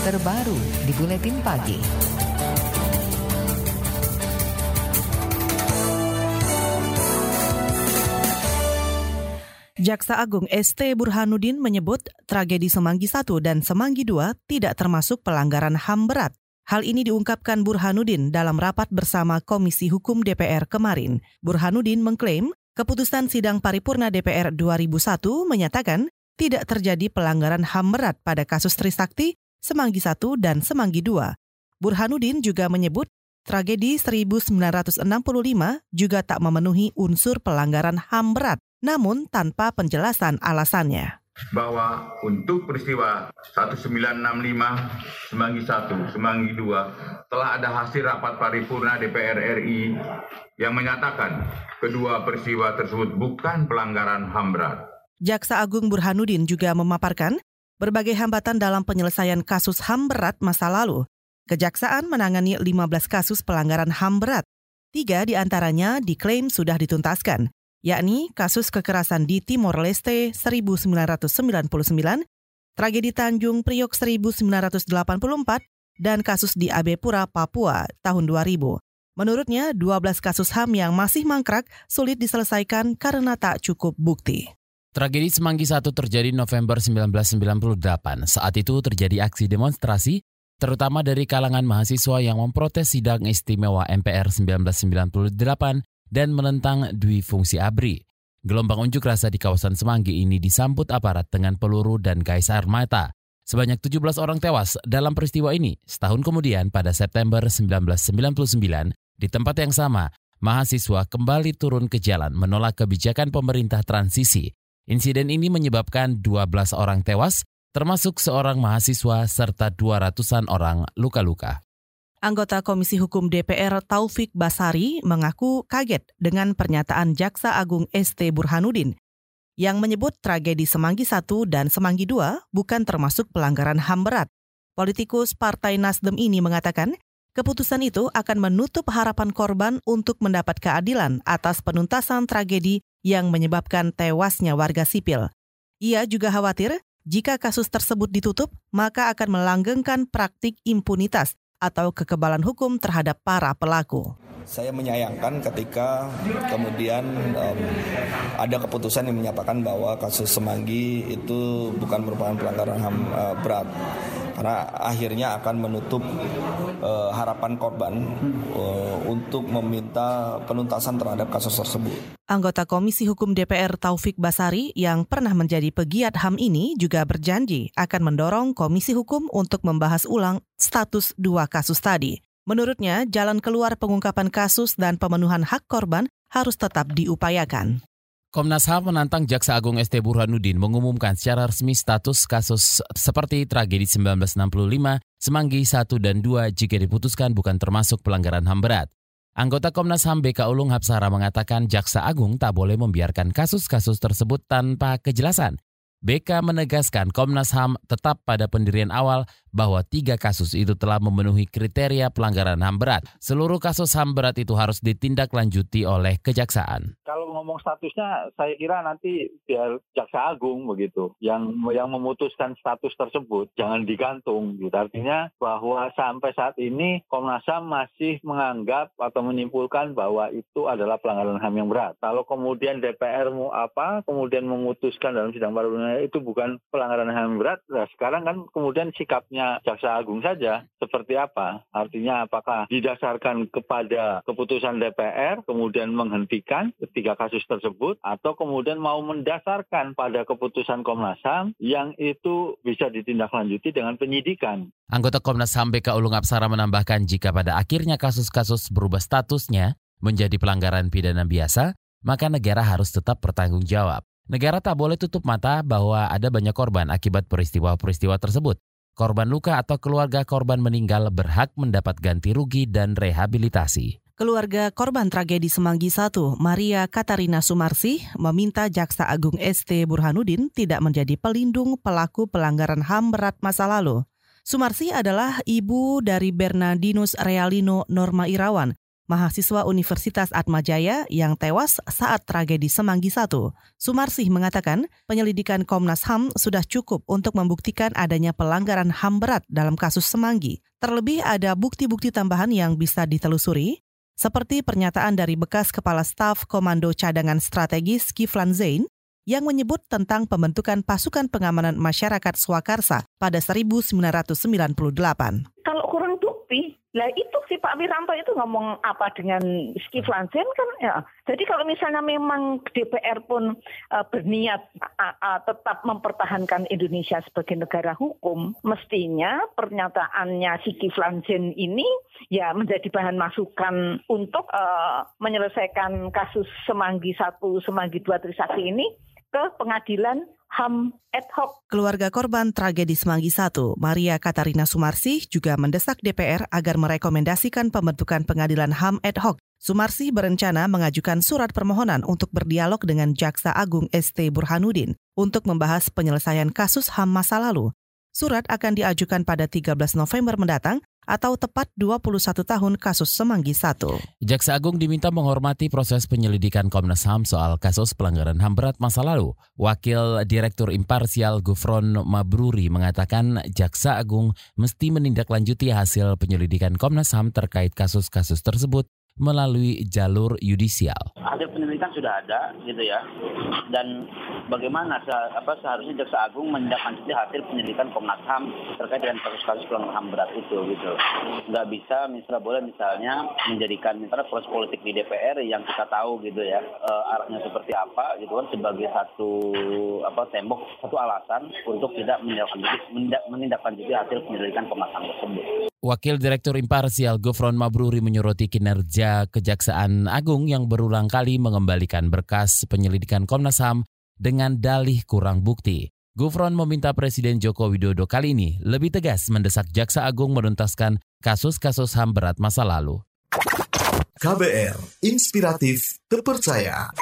terbaru di Buletin Pagi. Jaksa Agung ST Burhanuddin menyebut tragedi Semanggi I dan Semanggi II tidak termasuk pelanggaran HAM berat. Hal ini diungkapkan Burhanuddin dalam rapat bersama Komisi Hukum DPR kemarin. Burhanuddin mengklaim keputusan sidang paripurna DPR 2001 menyatakan tidak terjadi pelanggaran HAM berat pada kasus Trisakti, Semanggi I dan Semanggi II. Burhanuddin juga menyebut tragedi 1965 juga tak memenuhi unsur pelanggaran HAM berat namun tanpa penjelasan alasannya. Bahwa untuk peristiwa 1965 Semanggi 1, Semanggi 2 telah ada hasil rapat paripurna DPR RI yang menyatakan kedua peristiwa tersebut bukan pelanggaran HAM berat. Jaksa Agung Burhanuddin juga memaparkan berbagai hambatan dalam penyelesaian kasus HAM berat masa lalu. Kejaksaan menangani 15 kasus pelanggaran HAM berat. Tiga di antaranya diklaim sudah dituntaskan, yakni kasus kekerasan di Timor Leste 1999, tragedi Tanjung Priok 1984, dan kasus di Abepura, Papua tahun 2000. Menurutnya, 12 kasus HAM yang masih mangkrak sulit diselesaikan karena tak cukup bukti. Tragedi Semanggi I terjadi November 1998. Saat itu terjadi aksi demonstrasi, terutama dari kalangan mahasiswa yang memprotes sidang istimewa MPR 1998 dan menentang dui fungsi ABRI. Gelombang unjuk rasa di kawasan Semanggi ini disambut aparat dengan peluru dan gais air mata. Sebanyak 17 orang tewas dalam peristiwa ini. Setahun kemudian pada September 1999, di tempat yang sama, mahasiswa kembali turun ke jalan menolak kebijakan pemerintah transisi. Insiden ini menyebabkan 12 orang tewas, termasuk seorang mahasiswa serta 200-an orang luka-luka. Anggota Komisi Hukum DPR Taufik Basari mengaku kaget dengan pernyataan Jaksa Agung ST Burhanuddin yang menyebut tragedi Semanggi I dan Semanggi II bukan termasuk pelanggaran HAM berat. Politikus Partai Nasdem ini mengatakan keputusan itu akan menutup harapan korban untuk mendapat keadilan atas penuntasan tragedi yang menyebabkan tewasnya warga sipil. Ia juga khawatir jika kasus tersebut ditutup, maka akan melanggengkan praktik impunitas atau kekebalan hukum terhadap para pelaku. Saya menyayangkan ketika kemudian um, ada keputusan yang menyatakan bahwa kasus Semanggi itu bukan merupakan pelanggaran HAM uh, berat karena akhirnya akan menutup uh, harapan korban uh, untuk meminta penuntasan terhadap kasus tersebut. Anggota Komisi Hukum DPR Taufik Basari yang pernah menjadi pegiat HAM ini juga berjanji akan mendorong Komisi Hukum untuk membahas ulang status dua kasus tadi. Menurutnya, jalan keluar pengungkapan kasus dan pemenuhan hak korban harus tetap diupayakan. Komnas HAM menantang Jaksa Agung ST Burhanuddin mengumumkan secara resmi status kasus seperti tragedi 1965, Semanggi 1 dan 2 jika diputuskan bukan termasuk pelanggaran HAM berat. Anggota Komnas HAM BK Ulung Hapsara mengatakan Jaksa Agung tak boleh membiarkan kasus-kasus tersebut tanpa kejelasan. BK menegaskan Komnas HAM tetap pada pendirian awal bahwa tiga kasus itu telah memenuhi kriteria pelanggaran HAM berat. Seluruh kasus HAM berat itu harus ditindaklanjuti oleh kejaksaan. Kalau ngomong statusnya, saya kira nanti biar jaksa agung begitu yang yang memutuskan status tersebut jangan digantung. Gitu. Artinya bahwa sampai saat ini Komnas HAM masih menganggap atau menyimpulkan bahwa itu adalah pelanggaran HAM yang berat. Kalau kemudian DPR mau apa, kemudian memutuskan dalam sidang paripurna itu bukan pelanggaran HAM berat, nah sekarang kan kemudian sikapnya Jaksa Agung saja seperti apa? Artinya apakah didasarkan kepada keputusan DPR kemudian menghentikan ketiga kasus tersebut atau kemudian mau mendasarkan pada keputusan Komnas HAM yang itu bisa ditindaklanjuti dengan penyidikan. Anggota Komnas HAM BK Ulung Apsara menambahkan jika pada akhirnya kasus-kasus berubah statusnya menjadi pelanggaran pidana biasa, maka negara harus tetap bertanggung jawab. Negara tak boleh tutup mata bahwa ada banyak korban akibat peristiwa-peristiwa tersebut. Korban luka atau keluarga korban meninggal berhak mendapat ganti rugi dan rehabilitasi. Keluarga korban tragedi Semanggi 1, Maria Katarina Sumarsi, meminta Jaksa Agung ST Burhanuddin tidak menjadi pelindung pelaku pelanggaran HAM berat masa lalu. Sumarsi adalah ibu dari Bernardinus Realino Norma Irawan, mahasiswa Universitas Atmajaya yang tewas saat tragedi Semanggi I. Sumarsih mengatakan penyelidikan Komnas HAM sudah cukup untuk membuktikan adanya pelanggaran HAM berat dalam kasus Semanggi. Terlebih ada bukti-bukti tambahan yang bisa ditelusuri, seperti pernyataan dari bekas Kepala Staf Komando Cadangan Strategis Kiflan Zain yang menyebut tentang pembentukan pasukan pengamanan masyarakat Swakarsa pada 1998. Kalau kurang bukti, lah itu si Pak Wiranto itu ngomong apa dengan Skiflansen kan ya. Jadi kalau misalnya memang DPR pun uh, berniat uh, uh, tetap mempertahankan Indonesia sebagai negara hukum, mestinya pernyataannya si Kiflansen ini ya menjadi bahan masukan untuk uh, menyelesaikan kasus Semanggi satu, Semanggi dua Trisakti ini ke pengadilan HAM ad hoc. Keluarga korban tragedi Semanggi 1, Maria Katarina Sumarsih juga mendesak DPR agar merekomendasikan pembentukan pengadilan HAM ad hoc. Sumarsih berencana mengajukan surat permohonan untuk berdialog dengan Jaksa Agung ST Burhanuddin untuk membahas penyelesaian kasus HAM masa lalu. Surat akan diajukan pada 13 November mendatang atau tepat 21 tahun kasus Semanggi 1. Jaksa Agung diminta menghormati proses penyelidikan Komnas HAM soal kasus pelanggaran HAM berat masa lalu. Wakil Direktur Imparsial Gufron Mabruri mengatakan Jaksa Agung mesti menindaklanjuti hasil penyelidikan Komnas HAM terkait kasus-kasus tersebut melalui jalur yudisial. Hasil penyelidikan sudah ada, gitu ya. Dan bagaimana se apa seharusnya jaksa agung menindaklanjuti hasil penyelidikan Komnas HAM terkait dengan kasus-kasus pelanggaran HAM berat itu, gitu. Nggak bisa, misalnya boleh misalnya menjadikan misalnya proses politik di DPR yang kita tahu, gitu ya, e, arahnya seperti apa, gitu kan, sebagai satu apa tembok, satu alasan untuk tidak menindaklanjuti, menindaklanjuti hasil penyelidikan Komnas HAM tersebut. Wakil Direktur Imparsial Gufron Mabruri menyoroti kinerja Kejaksaan Agung yang berulang kali mengembalikan berkas penyelidikan Komnas HAM dengan dalih kurang bukti. Gufron meminta Presiden Joko Widodo kali ini lebih tegas mendesak Jaksa Agung menuntaskan kasus-kasus HAM berat masa lalu. KBR, inspiratif, terpercaya.